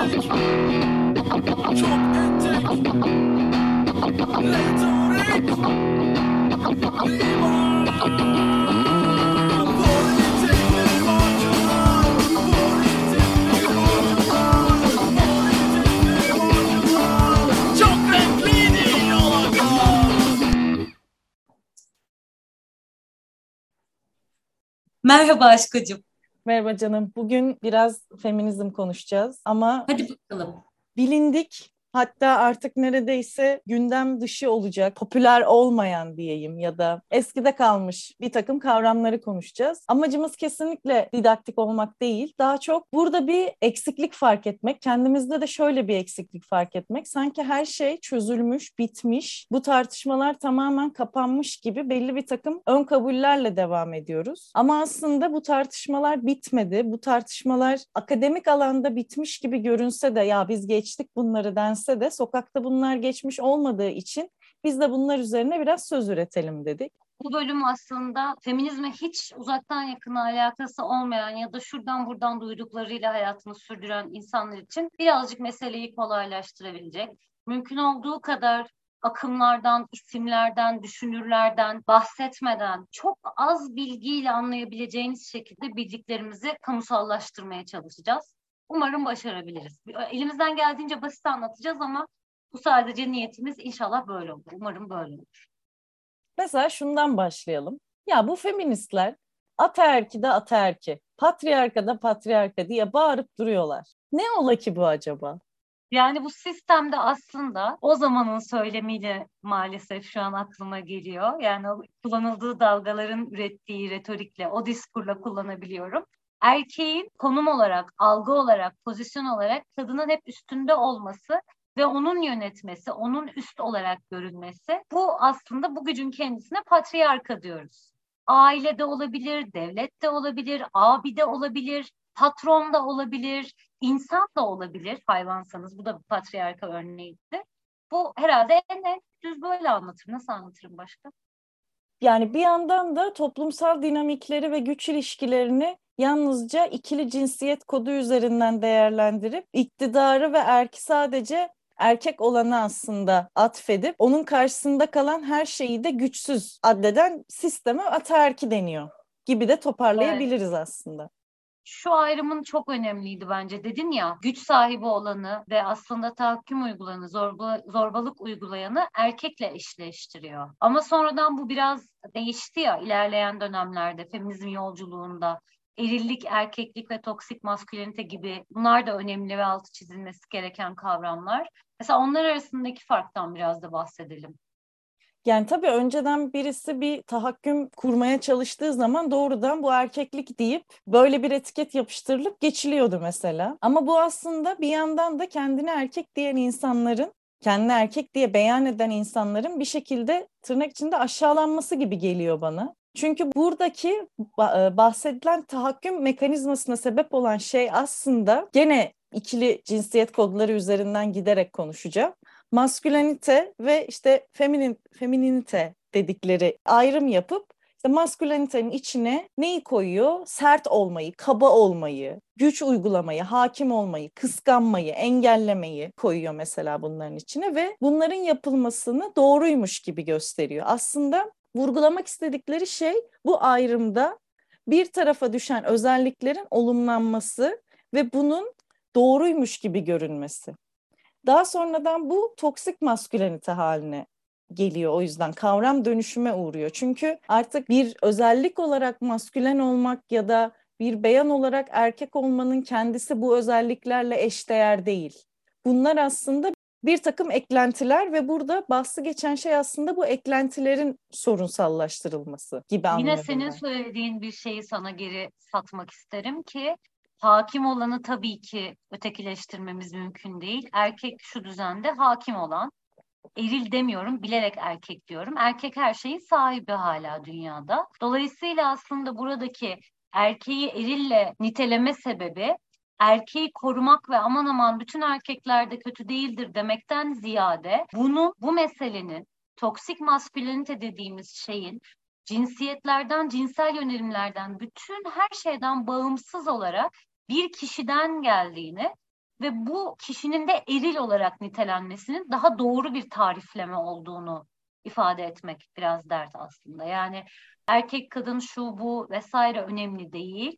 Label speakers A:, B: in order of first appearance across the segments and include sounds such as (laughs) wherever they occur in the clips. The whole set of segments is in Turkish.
A: Çok entek Retorik
B: Merhaba aşkıcım.
C: Merhaba canım. Bugün biraz feminizm konuşacağız ama
B: Hadi bakalım.
C: bilindik hatta artık neredeyse gündem dışı olacak, popüler olmayan diyeyim ya da eskide kalmış bir takım kavramları konuşacağız. Amacımız kesinlikle didaktik olmak değil. Daha çok burada bir eksiklik fark etmek, kendimizde de şöyle bir eksiklik fark etmek. Sanki her şey çözülmüş, bitmiş, bu tartışmalar tamamen kapanmış gibi belli bir takım ön kabullerle devam ediyoruz. Ama aslında bu tartışmalar bitmedi. Bu tartışmalar akademik alanda bitmiş gibi görünse de ya biz geçtik bunları de sokakta bunlar geçmiş olmadığı için biz de bunlar üzerine biraz söz üretelim dedik.
D: Bu bölüm aslında feminizme hiç uzaktan yakına alakası olmayan ya da şuradan buradan duyduklarıyla hayatını sürdüren insanlar için birazcık meseleyi kolaylaştırabilecek. Mümkün olduğu kadar akımlardan, isimlerden, düşünürlerden bahsetmeden çok az bilgiyle anlayabileceğiniz şekilde bildiklerimizi kamusallaştırmaya çalışacağız. Umarım başarabiliriz. Elimizden geldiğince basit anlatacağız ama bu sadece niyetimiz inşallah böyle olur. Umarım böyle olur.
C: Mesela şundan başlayalım. Ya bu feministler ataerki de ataerki, patriarka da patriarka diye bağırıp duruyorlar. Ne ola ki bu acaba?
D: Yani bu sistemde aslında o zamanın söylemiyle maalesef şu an aklıma geliyor. Yani kullanıldığı dalgaların ürettiği retorikle, o diskurla kullanabiliyorum. Erkeğin konum olarak, algı olarak, pozisyon olarak kadının hep üstünde olması ve onun yönetmesi, onun üst olarak görülmesi. Bu aslında bu gücün kendisine patriarka diyoruz. Ailede olabilir, devlette olabilir, abi de olabilir, patron da olabilir, insan da olabilir hayvansanız. Bu da bir patriarka örneğiydi. Bu herhalde en, en düz böyle anlatır. Nasıl anlatırım başka?
C: Yani bir yandan da toplumsal dinamikleri ve güç ilişkilerini yalnızca ikili cinsiyet kodu üzerinden değerlendirip iktidarı ve erki sadece erkek olanı aslında atfedip onun karşısında kalan her şeyi de güçsüz addeden sisteme ataerki deniyor gibi de toparlayabiliriz evet. aslında
D: şu ayrımın çok önemliydi bence. Dedin ya güç sahibi olanı ve aslında tahakküm uygulayanı, zorba, zorbalık uygulayanı erkekle eşleştiriyor. Ama sonradan bu biraz değişti ya ilerleyen dönemlerde feminizm yolculuğunda. Erillik, erkeklik ve toksik maskülenite gibi bunlar da önemli ve altı çizilmesi gereken kavramlar. Mesela onlar arasındaki farktan biraz da bahsedelim.
C: Yani tabii önceden birisi bir tahakküm kurmaya çalıştığı zaman doğrudan bu erkeklik deyip böyle bir etiket yapıştırılıp geçiliyordu mesela. Ama bu aslında bir yandan da kendini erkek diyen insanların kendini erkek diye beyan eden insanların bir şekilde tırnak içinde aşağılanması gibi geliyor bana. Çünkü buradaki bahsedilen tahakküm mekanizmasına sebep olan şey aslında gene ikili cinsiyet kodları üzerinden giderek konuşacağım maskülenite ve işte feminin femininite dedikleri ayrım yapıp işte maskülenitenin içine neyi koyuyor? Sert olmayı, kaba olmayı, güç uygulamayı, hakim olmayı, kıskanmayı, engellemeyi koyuyor mesela bunların içine ve bunların yapılmasını doğruymuş gibi gösteriyor. Aslında vurgulamak istedikleri şey bu ayrımda bir tarafa düşen özelliklerin olumlanması ve bunun doğruymuş gibi görünmesi. Daha sonradan bu toksik maskülenite haline geliyor o yüzden kavram dönüşüme uğruyor. Çünkü artık bir özellik olarak maskülen olmak ya da bir beyan olarak erkek olmanın kendisi bu özelliklerle eşdeğer değil. Bunlar aslında bir takım eklentiler ve burada bahsi geçen şey aslında bu eklentilerin sorunsallaştırılması gibi anlıyorum.
D: Yine senin
C: ben.
D: söylediğin bir şeyi sana geri satmak isterim ki hakim olanı tabii ki ötekileştirmemiz mümkün değil. Erkek şu düzende hakim olan, eril demiyorum, bilerek erkek diyorum. Erkek her şeyin sahibi hala dünyada. Dolayısıyla aslında buradaki erkeği erille niteleme sebebi erkeği korumak ve aman aman bütün erkekler de kötü değildir demekten ziyade bunu bu meselenin toksik maskülenite dediğimiz şeyin cinsiyetlerden, cinsel yönelimlerden, bütün her şeyden bağımsız olarak bir kişiden geldiğini ve bu kişinin de eril olarak nitelenmesinin daha doğru bir tarifleme olduğunu ifade etmek biraz dert aslında. Yani erkek kadın şu bu vesaire önemli değil.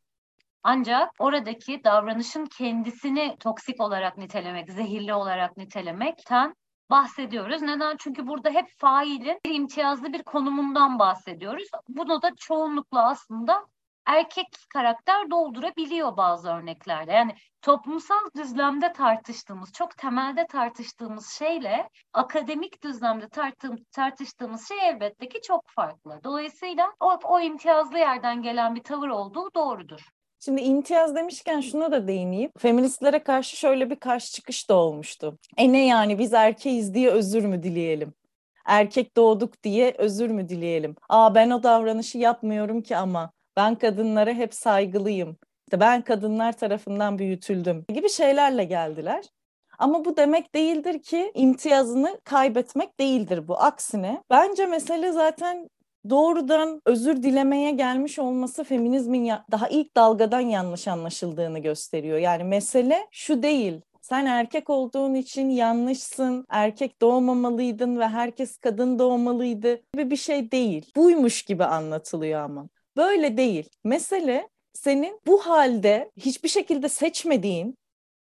D: Ancak oradaki davranışın kendisini toksik olarak nitelemek, zehirli olarak nitelemekten bahsediyoruz. Neden? Çünkü burada hep failin bir imtiyazlı bir konumundan bahsediyoruz. Bunu da çoğunlukla aslında erkek karakter doldurabiliyor bazı örneklerde. Yani toplumsal düzlemde tartıştığımız, çok temelde tartıştığımız şeyle akademik düzlemde tartıştığımız şey elbette ki çok farklı. Dolayısıyla o, o imtiyazlı yerden gelen bir tavır olduğu doğrudur.
C: Şimdi imtiyaz demişken şuna da değineyim. Feministlere karşı şöyle bir karşı çıkış da olmuştu. E ne yani biz erkeğiz diye özür mü dileyelim? Erkek doğduk diye özür mü dileyelim? Aa ben o davranışı yapmıyorum ki ama ben kadınlara hep saygılıyım. İşte ben kadınlar tarafından büyütüldüm gibi şeylerle geldiler. Ama bu demek değildir ki imtiyazını kaybetmek değildir bu. Aksine bence mesele zaten doğrudan özür dilemeye gelmiş olması feminizmin daha ilk dalgadan yanlış anlaşıldığını gösteriyor. Yani mesele şu değil. Sen erkek olduğun için yanlışsın, erkek doğmamalıydın ve herkes kadın doğmalıydı gibi bir şey değil. Buymuş gibi anlatılıyor ama. Böyle değil. Mesele senin bu halde hiçbir şekilde seçmediğin,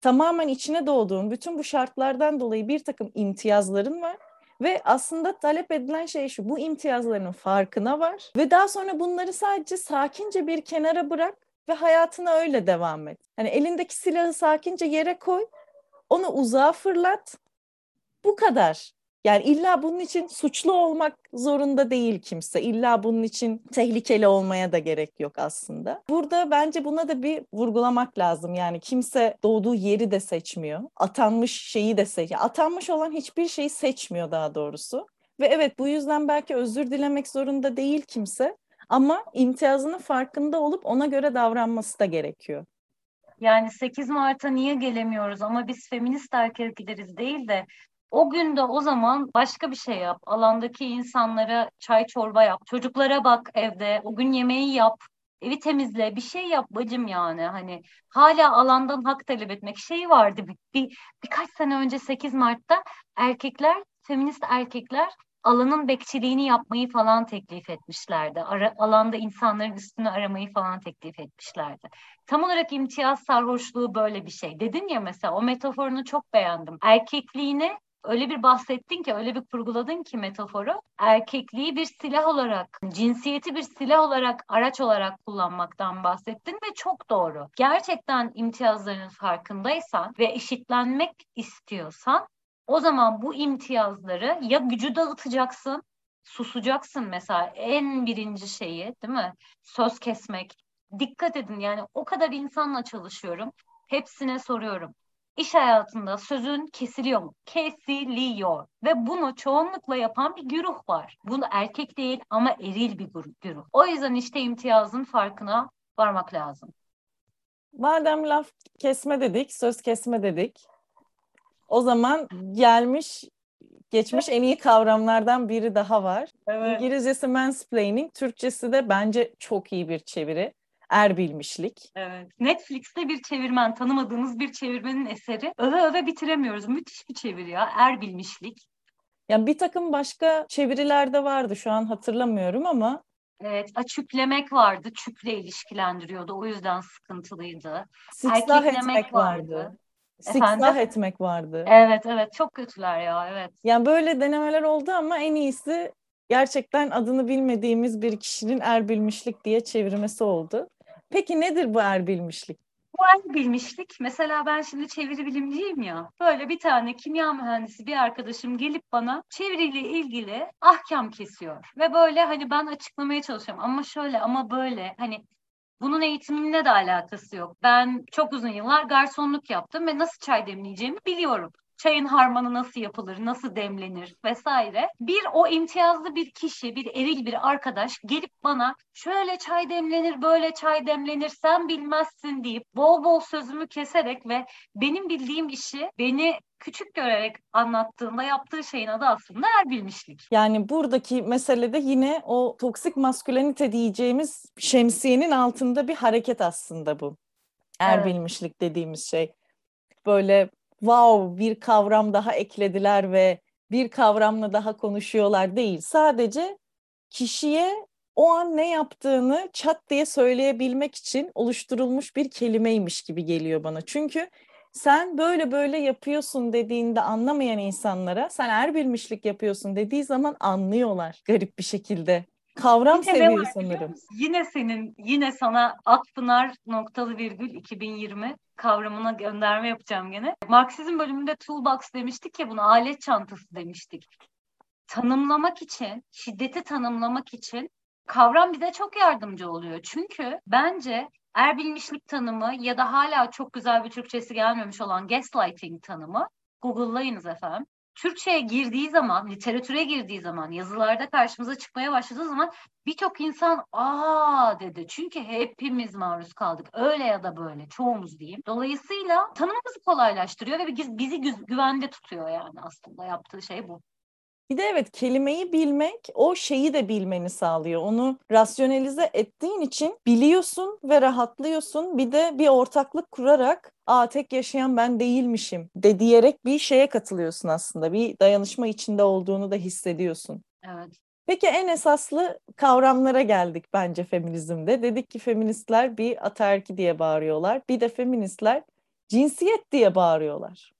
C: tamamen içine doğduğun bütün bu şartlardan dolayı bir takım imtiyazların var. Ve aslında talep edilen şey şu, bu imtiyazların farkına var ve daha sonra bunları sadece sakince bir kenara bırak ve hayatına öyle devam et. Hani elindeki silahı sakince yere koy, onu uzağa fırlat, bu kadar. Yani illa bunun için suçlu olmak zorunda değil kimse. İlla bunun için tehlikeli olmaya da gerek yok aslında. Burada bence buna da bir vurgulamak lazım. Yani kimse doğduğu yeri de seçmiyor. Atanmış şeyi de seçmiyor. Atanmış olan hiçbir şeyi seçmiyor daha doğrusu. Ve evet bu yüzden belki özür dilemek zorunda değil kimse. Ama imtiyazının farkında olup ona göre davranması da gerekiyor.
D: Yani 8 Mart'a niye gelemiyoruz ama biz feminist erkekleriz değil de o gün de o zaman başka bir şey yap. Alandaki insanlara çay çorba yap. Çocuklara bak evde. O gün yemeği yap. Evi temizle. Bir şey yap bacım yani. Hani hala alandan hak talep etmek şeyi vardı. Bir, bir, birkaç sene önce 8 Mart'ta erkekler, feminist erkekler alanın bekçiliğini yapmayı falan teklif etmişlerdi. Ara, alanda insanların üstünü aramayı falan teklif etmişlerdi. Tam olarak imtiyaz sarhoşluğu böyle bir şey. Dedin ya mesela o metaforunu çok beğendim. Erkekliğine öyle bir bahsettin ki, öyle bir kurguladın ki metaforu, erkekliği bir silah olarak, cinsiyeti bir silah olarak, araç olarak kullanmaktan bahsettin ve çok doğru. Gerçekten imtiyazlarının farkındaysan ve eşitlenmek istiyorsan, o zaman bu imtiyazları ya gücü dağıtacaksın, susacaksın mesela en birinci şeyi değil mi? Söz kesmek. Dikkat edin yani o kadar insanla çalışıyorum. Hepsine soruyorum iş hayatında sözün kesiliyor mu? Kesiliyor. Ve bunu çoğunlukla yapan bir güruh var. Bunu erkek değil ama eril bir güruh. O yüzden işte imtiyazın farkına varmak lazım.
C: Madem laf kesme dedik, söz kesme dedik. O zaman gelmiş geçmiş en iyi kavramlardan biri daha var. Evet. İngilizcesi mansplaining, Türkçesi de bence çok iyi bir çeviri. Er bilmişlik.
D: Evet. Netflix'te bir çevirmen, tanımadığımız bir çevirmenin eseri. Öve öve bitiremiyoruz. Müthiş bir çeviri ya. Er bilmişlik.
C: Yani bir takım başka çevirilerde vardı. Şu an hatırlamıyorum ama
D: Evet, açüklemek vardı. Çükle ilişkilendiriyordu. O yüzden sıkıntılıydı.
C: Siksah etmek vardı. vardı. Siksah etmek vardı.
D: Evet, evet. Çok kötüler ya, evet.
C: Yani böyle denemeler oldu ama en iyisi gerçekten adını bilmediğimiz bir kişinin er bilmişlik diye çevirmesi oldu. Peki nedir bu er bilmişlik?
D: Bu er bilmişlik mesela ben şimdi çeviri bilimciyim ya. Böyle bir tane kimya mühendisi bir arkadaşım gelip bana çeviriyle ilgili ahkam kesiyor. Ve böyle hani ben açıklamaya çalışıyorum ama şöyle ama böyle hani bunun eğitiminle de alakası yok. Ben çok uzun yıllar garsonluk yaptım ve nasıl çay demleyeceğimi biliyorum çayın harmanı nasıl yapılır, nasıl demlenir vesaire. Bir o imtiyazlı bir kişi, bir eril bir arkadaş gelip bana şöyle çay demlenir, böyle çay demlenir, sen bilmezsin deyip bol bol sözümü keserek ve benim bildiğim işi beni küçük görerek anlattığında yaptığı şeyin adı aslında er bilmişlik.
C: Yani buradaki meselede yine o toksik maskülenite diyeceğimiz şemsiyenin altında bir hareket aslında bu. Er evet. dediğimiz şey. böyle wow bir kavram daha eklediler ve bir kavramla daha konuşuyorlar değil. Sadece kişiye o an ne yaptığını çat diye söyleyebilmek için oluşturulmuş bir kelimeymiş gibi geliyor bana. Çünkü sen böyle böyle yapıyorsun dediğinde anlamayan insanlara sen er bilmişlik yapıyorsun dediği zaman anlıyorlar garip bir şekilde. Kavram
D: Bir de ne
C: seviyor
D: var
C: sanırım.
D: Yine senin, yine sana Akpınar noktalı virgül 2020 kavramına gönderme yapacağım gene. Marksizm bölümünde toolbox demiştik ya buna alet çantası demiştik. Tanımlamak için, şiddeti tanımlamak için kavram bize çok yardımcı oluyor. Çünkü bence erbilmişlik tanımı ya da hala çok güzel bir Türkçesi gelmemiş olan gaslighting tanımı Google'layınız efendim. Türkçe'ye girdiği zaman, literatüre girdiği zaman, yazılarda karşımıza çıkmaya başladığı zaman birçok insan aa dedi. Çünkü hepimiz maruz kaldık. Öyle ya da böyle. Çoğumuz diyeyim. Dolayısıyla tanımımızı kolaylaştırıyor ve bizi, bizi gü- güvende tutuyor yani aslında yaptığı şey bu.
C: Bir de evet kelimeyi bilmek o şeyi de bilmeni sağlıyor. Onu rasyonelize ettiğin için biliyorsun ve rahatlıyorsun. Bir de bir ortaklık kurarak aa tek yaşayan ben değilmişim de diyerek bir şeye katılıyorsun aslında. Bir dayanışma içinde olduğunu da hissediyorsun.
D: Evet.
C: Peki en esaslı kavramlara geldik bence feminizmde. Dedik ki feministler bir ataerki diye bağırıyorlar. Bir de feministler cinsiyet diye bağırıyorlar.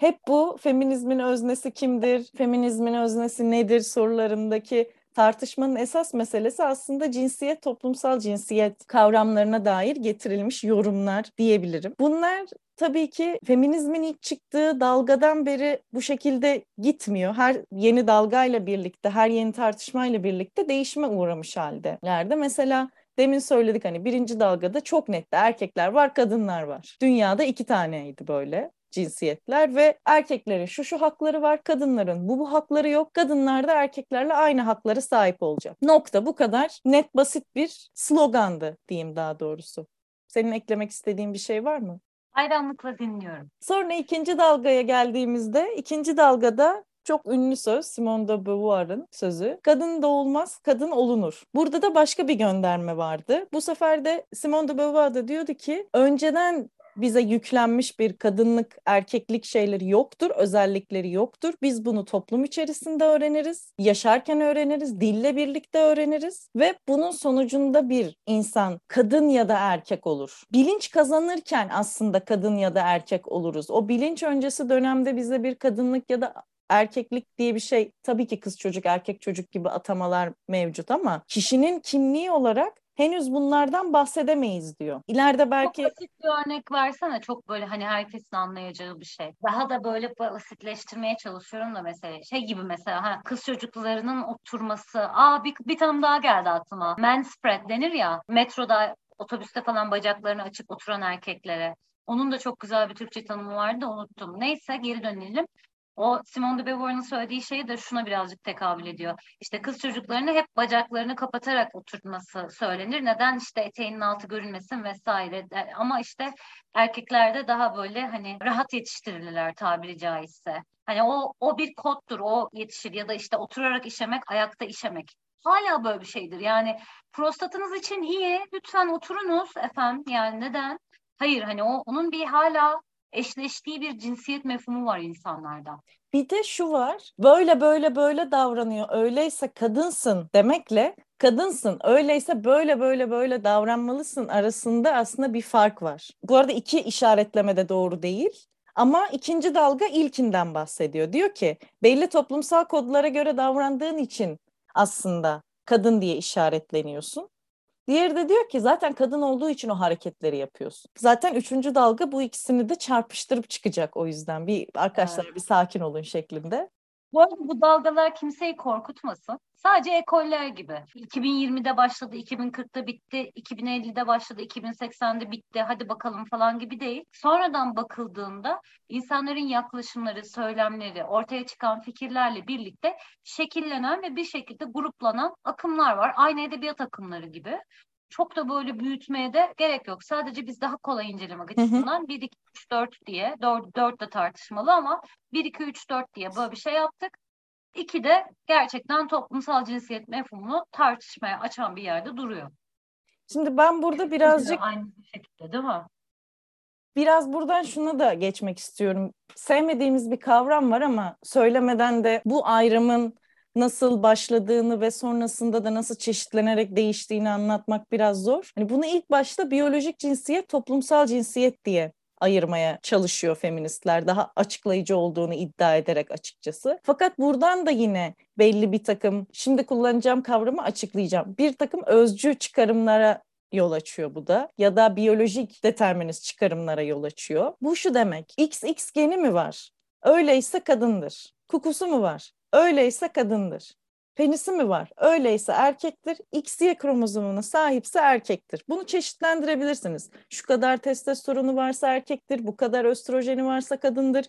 C: Hep bu feminizmin öznesi kimdir, feminizmin öznesi nedir sorularındaki tartışmanın esas meselesi aslında cinsiyet, toplumsal cinsiyet kavramlarına dair getirilmiş yorumlar diyebilirim. Bunlar tabii ki feminizmin ilk çıktığı dalgadan beri bu şekilde gitmiyor. Her yeni dalgayla birlikte, her yeni tartışmayla birlikte değişime uğramış haldelerde. Mesela demin söyledik hani birinci dalgada çok netti. Erkekler var, kadınlar var. Dünyada iki taneydi böyle cinsiyetler ve erkeklerin şu şu hakları var, kadınların bu bu hakları yok. Kadınlar da erkeklerle aynı haklara sahip olacak. Nokta bu kadar net basit bir slogandı diyeyim daha doğrusu. Senin eklemek istediğin bir şey var mı?
D: Hayranlıkla dinliyorum.
C: Sonra ikinci dalgaya geldiğimizde ikinci dalgada çok ünlü söz Simone de Beauvoir'ın sözü. Kadın doğulmaz, kadın olunur. Burada da başka bir gönderme vardı. Bu sefer de Simone de Beauvoir da diyordu ki önceden bize yüklenmiş bir kadınlık, erkeklik şeyleri yoktur, özellikleri yoktur. Biz bunu toplum içerisinde öğreniriz, yaşarken öğreniriz, dille birlikte öğreniriz ve bunun sonucunda bir insan kadın ya da erkek olur. Bilinç kazanırken aslında kadın ya da erkek oluruz. O bilinç öncesi dönemde bize bir kadınlık ya da erkeklik diye bir şey tabii ki kız çocuk erkek çocuk gibi atamalar mevcut ama kişinin kimliği olarak henüz bunlardan bahsedemeyiz diyor. İleride belki
D: Çok basit bir örnek versene. Çok böyle hani herkesin anlayacağı bir şey. Daha da böyle basitleştirmeye çalışıyorum da mesela. Şey gibi mesela ha, kız çocuklarının oturması. Aa bir, bir tanım daha geldi aklıma. Manspread denir ya. Metroda, otobüste falan bacaklarını açık oturan erkeklere. Onun da çok güzel bir Türkçe tanımı vardı unuttum. Neyse geri dönelim. O Simone de Beauvoir'ın söylediği şey de şuna birazcık tekabül ediyor. İşte kız çocuklarını hep bacaklarını kapatarak oturtması söylenir. Neden? İşte eteğinin altı görünmesin vesaire. E, Ama işte erkeklerde daha böyle hani rahat yetiştirilirler tabiri caizse. Hani o o bir koddur. O yetişir ya da işte oturarak işemek, ayakta işemek. Hala böyle bir şeydir. Yani prostatınız için iyi. Lütfen oturunuz efendim. Yani neden? Hayır hani o onun bir hala eşleştiği bir cinsiyet mefhumu var insanlarda.
C: Bir de şu var. Böyle böyle böyle davranıyor. Öyleyse kadınsın demekle kadınsın. Öyleyse böyle böyle böyle davranmalısın arasında aslında bir fark var. Bu arada iki işaretleme de doğru değil. Ama ikinci dalga ilkinden bahsediyor. Diyor ki belli toplumsal kodlara göre davrandığın için aslında kadın diye işaretleniyorsun. Diğeri de diyor ki zaten kadın olduğu için o hareketleri yapıyorsun. Zaten üçüncü dalga bu ikisini de çarpıştırıp çıkacak o yüzden. Bir arkadaşlar
D: Evet.
C: bir sakin olun şeklinde.
D: Bu arada bu dalgalar kimseyi korkutmasın. Sadece ekoller gibi. 2020'de başladı, 2040'da bitti, 2050'de başladı, 2080'de bitti. Hadi bakalım falan gibi değil. Sonradan bakıldığında insanların yaklaşımları, söylemleri, ortaya çıkan fikirlerle birlikte şekillenen ve bir şekilde gruplanan akımlar var. Aynı edebiyat akımları gibi. Çok da böyle büyütmeye de gerek yok. Sadece biz daha kolay incelemek açısından 1, 2, 3, 4 diye, 4, 4 de tartışmalı ama 1, 2, 3, 4 diye böyle bir şey yaptık. İki de gerçekten toplumsal cinsiyet mefhumunu tartışmaya açan bir yerde duruyor.
C: Şimdi ben burada
D: Birazcık aynı şekilde değil mi?
C: Biraz buradan şuna da geçmek istiyorum. Sevmediğimiz bir kavram var ama söylemeden de bu ayrımın nasıl başladığını ve sonrasında da nasıl çeşitlenerek değiştiğini anlatmak biraz zor. Hani bunu ilk başta biyolojik cinsiyet, toplumsal cinsiyet diye ayırmaya çalışıyor feministler. Daha açıklayıcı olduğunu iddia ederek açıkçası. Fakat buradan da yine belli bir takım, şimdi kullanacağım kavramı açıklayacağım. Bir takım özcü çıkarımlara yol açıyor bu da ya da biyolojik determinist çıkarımlara yol açıyor. Bu şu demek. XX geni mi var? Öyleyse kadındır. Kukusu mu var? Öyleyse kadındır. Penisi mi var? Öyleyse erkektir. XY kromozomuna sahipse erkektir. Bunu çeşitlendirebilirsiniz. Şu kadar testosteronu varsa erkektir, bu kadar östrojeni varsa kadındır.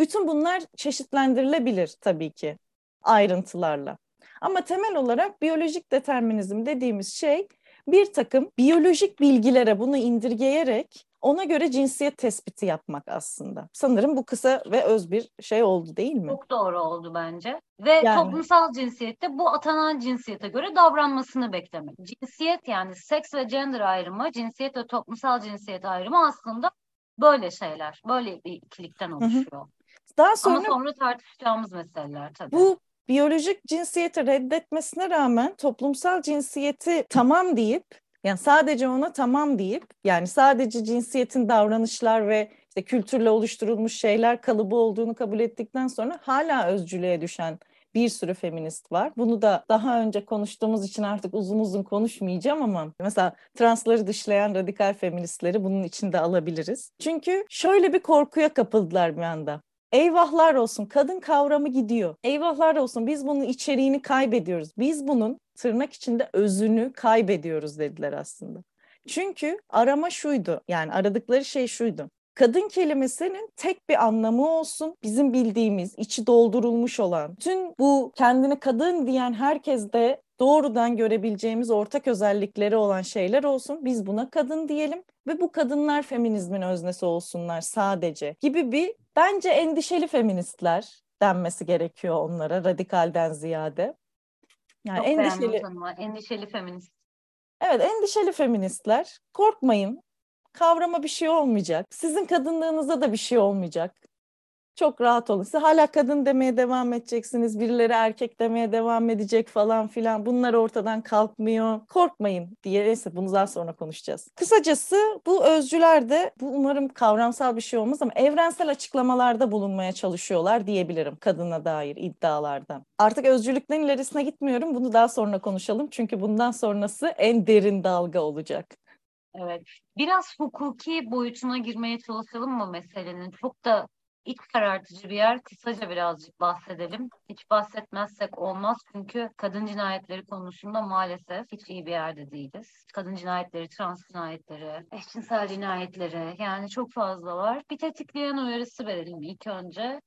C: Bütün bunlar çeşitlendirilebilir tabii ki ayrıntılarla. Ama temel olarak biyolojik determinizm dediğimiz şey bir takım biyolojik bilgilere bunu indirgeyerek ona göre cinsiyet tespiti yapmak aslında. Sanırım bu kısa ve öz bir şey oldu değil mi?
D: Çok doğru oldu bence. Ve
C: Yani.
D: toplumsal cinsiyette bu atanan cinsiyete göre davranmasını beklemek. Cinsiyet yani seks ve gender ayrımı, cinsiyet ve toplumsal cinsiyet ayrımı aslında böyle şeyler. Böyle bir ikilikten oluşuyor.
C: Daha
D: Ama
C: sonra
D: sonra tartışacağımız meseleler tabii.
C: bu biyolojik cinsiyeti reddetmesine rağmen toplumsal cinsiyeti tamam deyip yani sadece ona tamam deyip yani sadece cinsiyetin davranışlar ve işte kültürle oluşturulmuş şeyler kalıbı olduğunu kabul ettikten sonra hala özcülüğe düşen bir sürü feminist var. Bunu da daha önce konuştuğumuz için artık uzun uzun konuşmayacağım ama mesela transları dışlayan radikal feministleri bunun içinde alabiliriz. Çünkü şöyle bir korkuya kapıldılar bir anda. Eyvahlar olsun kadın kavramı gidiyor. Eyvahlar olsun biz bunun içeriğini kaybediyoruz. Biz bunun tırnak içinde özünü kaybediyoruz dediler aslında. Çünkü arama şuydu yani aradıkları şey şuydu. Kadın kelimesinin tek bir anlamı olsun. Bizim bildiğimiz, içi doldurulmuş olan, tüm bu kendine kadın diyen herkes de doğrudan görebileceğimiz ortak özellikleri olan şeyler olsun. Biz buna kadın diyelim ve bu kadınlar feminizmin öznesi olsunlar sadece gibi bir bence endişeli feministler denmesi gerekiyor onlara radikalden ziyade. Yani
D: Çok
C: endişeli
D: tanımı. Endişeli feminist.
C: Evet, endişeli feministler. Korkmayın. Kavrama bir şey olmayacak. Sizin kadınlığınızda da bir şey olmayacak. Çok rahat olun. Siz hala kadın demeye devam edeceksiniz. Birileri erkek demeye devam edecek falan filan. Bunlar ortadan kalkmıyor. Korkmayın diye. Neyse bunu daha sonra konuşacağız. Kısacası bu özcüler de bu umarım kavramsal bir şey olmaz ama evrensel açıklamalarda bulunmaya çalışıyorlar diyebilirim kadına dair iddialarda. Artık özcülükten ilerisine gitmiyorum. Bunu daha sonra konuşalım. Çünkü bundan sonrası en derin dalga olacak.
D: Evet. Biraz hukuki boyutuna girmeye çalışalım mı meselenin? Çok da iç karartıcı bir yer. Kısaca birazcık bahsedelim. Hiç bahsetmezsek olmaz çünkü kadın cinayetleri konusunda maalesef hiç iyi bir yerde değiliz. Kadın cinayetleri, trans cinayetleri, eşcinsel cinayetleri yani çok fazla var. Bir tetikleyen uyarısı verelim ilk önce.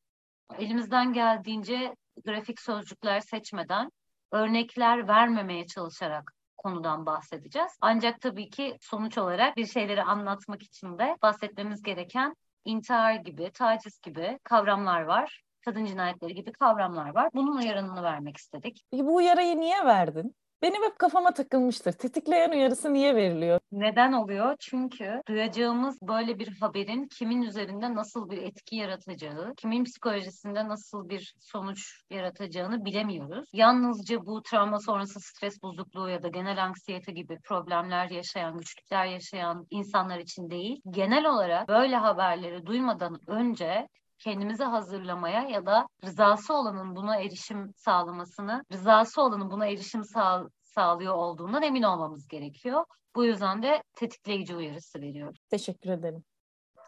D: Elimizden geldiğince grafik sözcükler seçmeden örnekler vermemeye çalışarak konudan bahsedeceğiz. Ancak tabii ki sonuç olarak bir şeyleri anlatmak için de bahsetmemiz gereken intihar gibi, taciz gibi kavramlar var. Kadın cinayetleri gibi kavramlar var. Bunun uyarınını vermek istedik.
C: Peki bu uyarıyı niye verdin? Benim hep kafama takılmıştır. Tetikleyen uyarısı niye veriliyor?
D: Neden oluyor? Çünkü duyacağımız böyle bir haberin kimin üzerinde nasıl bir etki yaratacağı, kimin psikolojisinde nasıl bir sonuç yaratacağını bilemiyoruz. Yalnızca bu travma sonrası stres bozukluğu ya da genel anksiyete gibi problemler yaşayan, güçlükler yaşayan insanlar için değil, genel olarak böyle haberleri duymadan önce kendimizi hazırlamaya ya da rızası olanın buna erişim sağlamasını, rızası olanın buna erişim sağ, sağlıyor olduğundan emin olmamız gerekiyor. Bu yüzden de tetikleyici uyarısı veriyoruz.
C: Teşekkür ederim.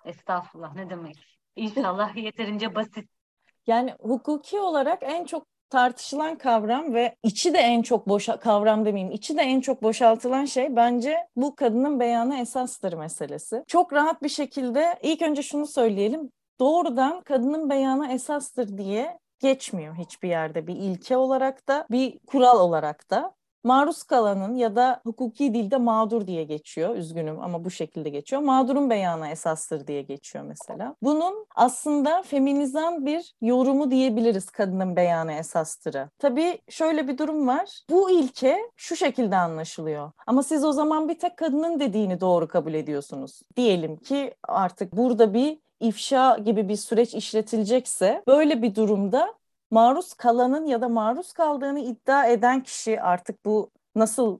D: Estağfurullah ne demek. İnşallah (laughs) yeterince basit.
C: Yani hukuki olarak en çok tartışılan kavram ve içi de en çok boşa kavram demeyeyim, içi de en çok boşaltılan şey bence bu kadının beyanı esastır meselesi. Çok rahat bir şekilde ilk önce şunu söyleyelim. Doğrudan kadının beyanı esastır diye geçmiyor hiçbir yerde bir ilke olarak da bir kural olarak da. maruz kalanın ya da hukuki dilde mağdur diye geçiyor. Üzgünüm ama bu şekilde geçiyor. Mağdurun beyanı esastır diye geçiyor mesela. Bunun aslında feminizan bir yorumu diyebiliriz kadının beyanı esastırı. Tabii şöyle bir durum var. Bu ilke şu şekilde anlaşılıyor. Ama siz o zaman bir tek kadının dediğini doğru kabul ediyorsunuz. Diyelim ki artık burada bir ifşa gibi bir süreç işletilecekse böyle bir durumda maruz kalanın ya da maruz kaldığını iddia eden kişi artık bu nasıl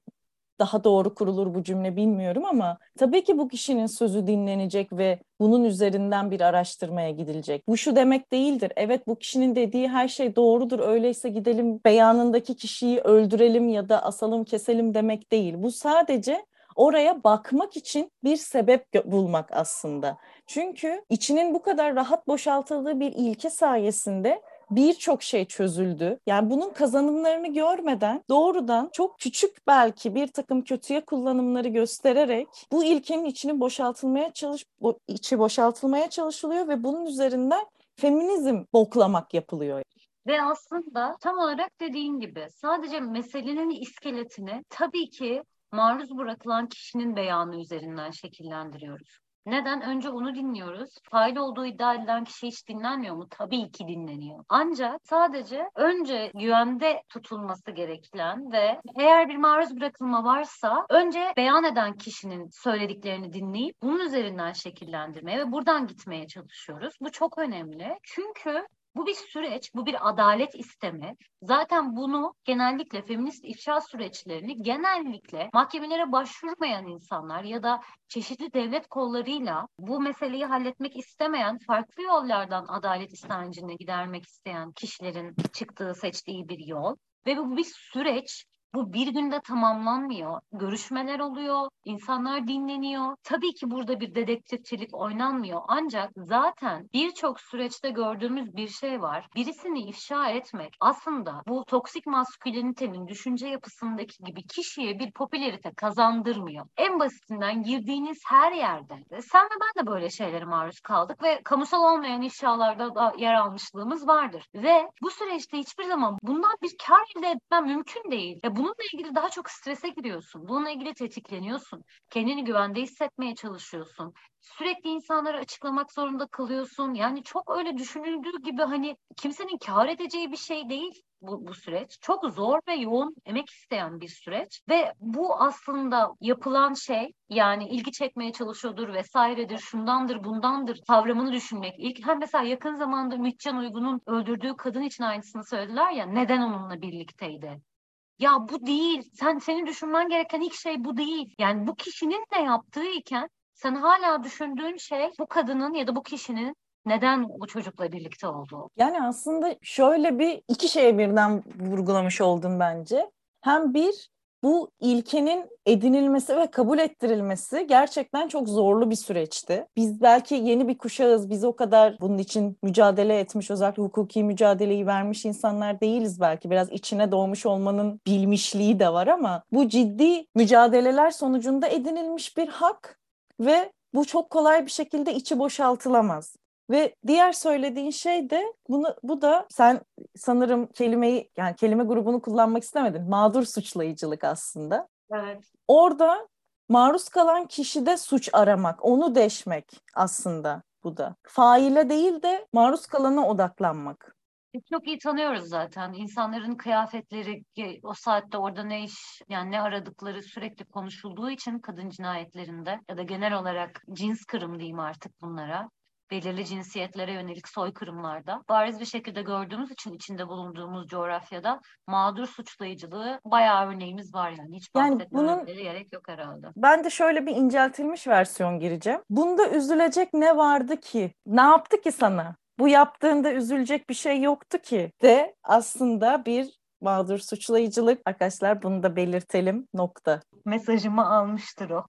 C: daha doğru kurulur bu cümle bilmiyorum ama tabii ki bu kişinin sözü dinlenecek ve bunun üzerinden bir araştırmaya gidilecek. Bu şu demek değildir. Evet bu kişinin dediği her şey doğrudur. Öyleyse gidelim beyanındaki kişiyi öldürelim ya da asalım keselim demek değil. Bu sadece oraya bakmak için bir sebep bulmak aslında. Çünkü içinin bu kadar rahat boşaltıldığı bir ilke sayesinde birçok şey çözüldü. Yani bunun kazanımlarını görmeden doğrudan çok küçük belki bir takım kötüye kullanımları göstererek bu ilkenin içini boşaltılmaya çalış bu içi boşaltılmaya çalışılıyor ve bunun üzerinden feminizm boklamak yapılıyor.
D: Ve aslında tam olarak dediğin gibi sadece meselenin iskeletini tabii ki maruz bırakılan kişinin beyanı üzerinden şekillendiriyoruz. Neden? Önce onu dinliyoruz. Fail olduğu iddia edilen kişi hiç dinlenmiyor mu? Tabii ki dinleniyor. Ancak sadece önce güvende tutulması gereken ve eğer bir maruz bırakılma varsa önce beyan eden kişinin söylediklerini dinleyip bunun üzerinden şekillendirmeye ve buradan gitmeye çalışıyoruz. Bu çok önemli. Çünkü bu bir süreç, bu bir adalet istemi. Zaten bunu genellikle feminist ifşa süreçlerini genellikle mahkemelere başvurmayan insanlar ya da çeşitli devlet kollarıyla bu meseleyi halletmek istemeyen, farklı yollardan adalet istencini gidermek isteyen kişilerin çıktığı, seçtiği bir yol. Ve bu bir süreç bu bir günde tamamlanmıyor. Görüşmeler oluyor, insanlar dinleniyor. Tabii ki burada bir dedektifçilik oynanmıyor. Ancak zaten birçok süreçte gördüğümüz bir şey var. Birisini ifşa etmek aslında bu toksik maskülenitenin düşünce yapısındaki gibi kişiye bir popülerite kazandırmıyor. En basitinden girdiğiniz her yerde. Sen ve ben de böyle şeylere maruz kaldık ve kamusal olmayan ifşalarda da yer almışlığımız vardır. Ve bu süreçte hiçbir zaman bundan bir kar elde etmem mümkün değil. Ya bununla ilgili daha çok strese giriyorsun. Bununla ilgili tetikleniyorsun. Kendini güvende hissetmeye çalışıyorsun. Sürekli insanlara açıklamak zorunda kalıyorsun. Yani çok öyle düşünüldüğü gibi hani kimsenin kar edeceği bir şey değil bu, bu süreç. Çok zor ve yoğun emek isteyen bir süreç ve bu aslında yapılan şey yani ilgi çekmeye çalışıyordur vesairedir, şundandır, bundandır kavramını düşünmek. İlk hem mesela yakın zamanda Mütcan Uygun'un öldürdüğü kadın için aynısını söylediler ya neden onunla birlikteydi? Ya bu değil. Sen senin düşünmen gereken ilk şey bu değil. Yani bu kişinin ne yaptığı iken sen hala düşündüğün şey bu kadının ya da bu kişinin neden bu çocukla birlikte olduğu.
C: Yani aslında şöyle bir iki şeye birden vurgulamış oldum bence. Hem bir bu ilkenin edinilmesi ve kabul ettirilmesi gerçekten çok zorlu bir süreçti. Biz belki yeni bir kuşağız, biz o kadar bunun için mücadele etmiş, özellikle hukuki mücadeleyi vermiş insanlar değiliz belki. Biraz içine doğmuş olmanın bilmişliği de var ama bu ciddi mücadeleler sonucunda edinilmiş bir hak ve bu çok kolay bir şekilde içi boşaltılamaz. Ve diğer söylediğin şey de bunu bu da sen sanırım kelimeyi yani kelime grubunu kullanmak istemedin. Mağdur suçlayıcılık aslında.
D: Evet.
C: Orada maruz kalan kişide suç aramak, onu deşmek aslında bu da. Faile değil de maruz kalana odaklanmak.
D: Biz çok iyi tanıyoruz zaten. İnsanların kıyafetleri o saatte orada ne iş yani ne aradıkları sürekli konuşulduğu için kadın cinayetlerinde ya da genel olarak cins kırım diyeyim artık bunlara belirli cinsiyetlere yönelik soykırımlarda bariz bir şekilde gördüğümüz için içinde bulunduğumuz coğrafyada mağdur suçlayıcılığı bayağı örneğimiz var yani. Hiç
C: Yani bunun-
D: gerek yok herhalde.
C: Ben de şöyle bir inceltilmiş versiyon gireceğim. Bunda üzülecek ne vardı ki? Ne yaptı ki sana? Bu yaptığında üzülecek bir şey yoktu ki. De aslında bir mağdur suçlayıcılık. Arkadaşlar bunu da belirtelim. Nokta.
D: Mesajımı almıştır o.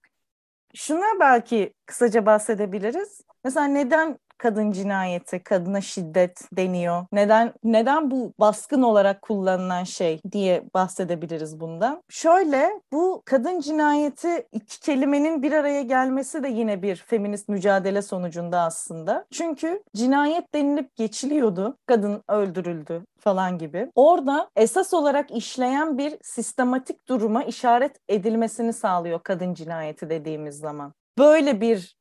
C: Şuna belki kısaca bahsedebiliriz. Mesela neden kadın cinayeti, kadına şiddet deniyor? Neden neden bu baskın olarak kullanılan şey diye bahsedebiliriz bundan. Şöyle bu kadın cinayeti iki kelimenin bir araya gelmesi de yine bir feminist mücadele sonucunda aslında. Çünkü cinayet denilip geçiliyordu. Kadın öldürüldü falan gibi. Orada esas olarak işleyen bir sistematik duruma işaret edilmesini sağlıyor kadın cinayeti dediğimiz zaman. Böyle bir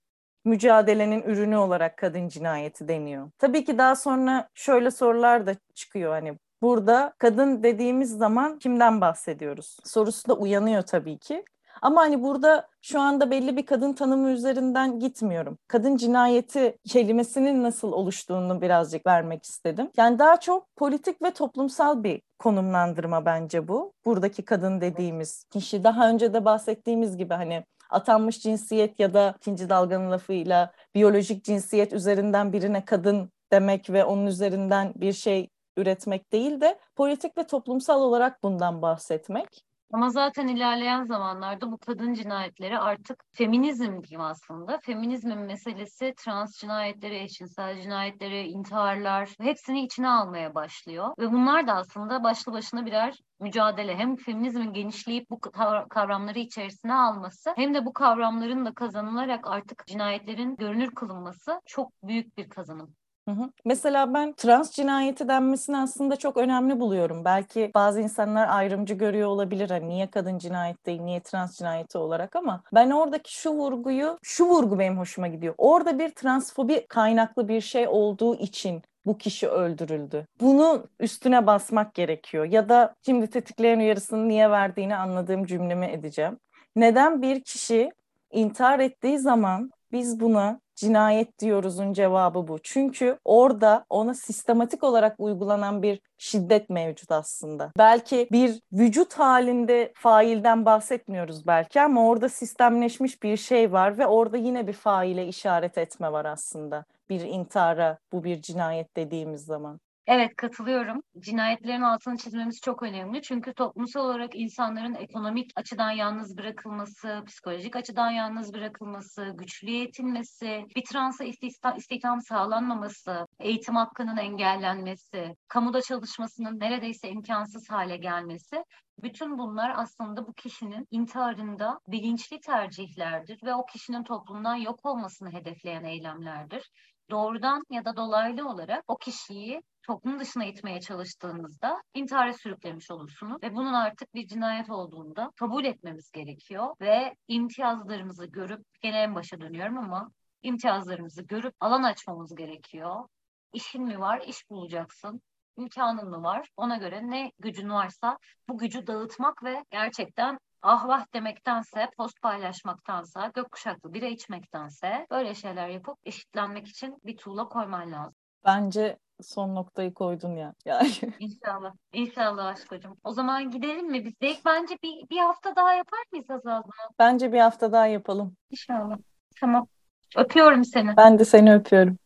C: mücadelenin ürünü olarak kadın cinayeti deniyor. Tabii ki daha sonra şöyle sorular da çıkıyor hani burada kadın dediğimiz zaman kimden bahsediyoruz? Sorusu da uyanıyor tabii ki. Ama hani burada şu anda belli bir kadın tanımı üzerinden gitmiyorum. Kadın cinayeti kelimesinin nasıl oluştuğunu birazcık vermek istedim. Yani daha çok politik ve toplumsal bir konumlandırma bence bu. Buradaki kadın dediğimiz kişi daha önce de bahsettiğimiz gibi hani atanmış cinsiyet ya da ikinci dalganın lafıyla biyolojik cinsiyet üzerinden birine kadın demek ve onun üzerinden bir şey üretmek değil de politik ve toplumsal olarak bundan bahsetmek.
D: Ama zaten ilerleyen zamanlarda bu kadın cinayetleri artık feminizm diyeyim aslında. Feminizmin meselesi trans cinayetleri, eşcinsel cinayetleri, intiharlar hepsini içine almaya başlıyor. Ve bunlar da aslında başlı başına birer mücadele. Hem feminizmin genişleyip bu kavramları içerisine alması hem de bu kavramların da kazanılarak artık cinayetlerin görünür kılınması çok büyük bir kazanım.
C: Mesela ben trans cinayeti denmesini aslında çok önemli buluyorum. Belki bazı insanlar ayrımcı görüyor olabilir. Hani niye kadın cinayet değil, niye trans cinayeti olarak ama ben oradaki şu vurguyu, şu vurgu benim hoşuma gidiyor. Orada bir transfobi kaynaklı bir şey olduğu için bu kişi öldürüldü. Bunu üstüne basmak gerekiyor. Ya da şimdi tetikleyen uyarısını niye verdiğini anladığım cümlemi edeceğim. Neden bir kişi intihar ettiği zaman biz buna cinayet diyoruzun cevabı bu. Çünkü orada ona sistematik olarak uygulanan bir şiddet mevcut aslında. Belki bir vücut halinde failden bahsetmiyoruz belki ama orada sistemleşmiş bir şey var ve orada yine bir faile işaret etme var aslında. Bir intihara, bu bir cinayet dediğimiz zaman.
D: Evet katılıyorum. Cinayetlerin altını çizmemiz çok önemli. Çünkü toplumsal olarak insanların ekonomik açıdan yalnız bırakılması, psikolojik açıdan yalnız bırakılması, güçlüye yetinmesi, bir transa istihdam sağlanmaması, eğitim hakkının engellenmesi, kamuda çalışmasının neredeyse imkansız hale gelmesi bütün bunlar aslında bu kişinin intiharında bilinçli tercihlerdir ve o kişinin toplumdan yok olmasını hedefleyen eylemlerdir doğrudan ya da dolaylı olarak o kişiyi toplum dışına itmeye çalıştığınızda intihara sürüklemiş olursunuz ve bunun artık bir cinayet olduğunda kabul etmemiz gerekiyor ve imtiyazlarımızı görüp gene en başa dönüyorum ama imtiyazlarımızı görüp alan açmamız gerekiyor. İşin mi var? İş bulacaksın. İmkanın mı var? Ona göre ne gücün varsa bu gücü dağıtmak ve gerçekten ah vah demektense, post paylaşmaktansa, gökkuşaklı bira içmektense böyle şeyler yapıp eşitlenmek için bir tuğla koyman lazım.
C: Bence son noktayı koydun ya. (laughs) Yani.
D: İnşallah. İnşallah aşkocum. O zaman gidelim mi biz? Belki bence bir, bir hafta daha yapar mıyız Azal
C: Bence bir hafta daha yapalım.
D: İnşallah. Tamam. Öpüyorum seni.
C: Ben de seni öpüyorum.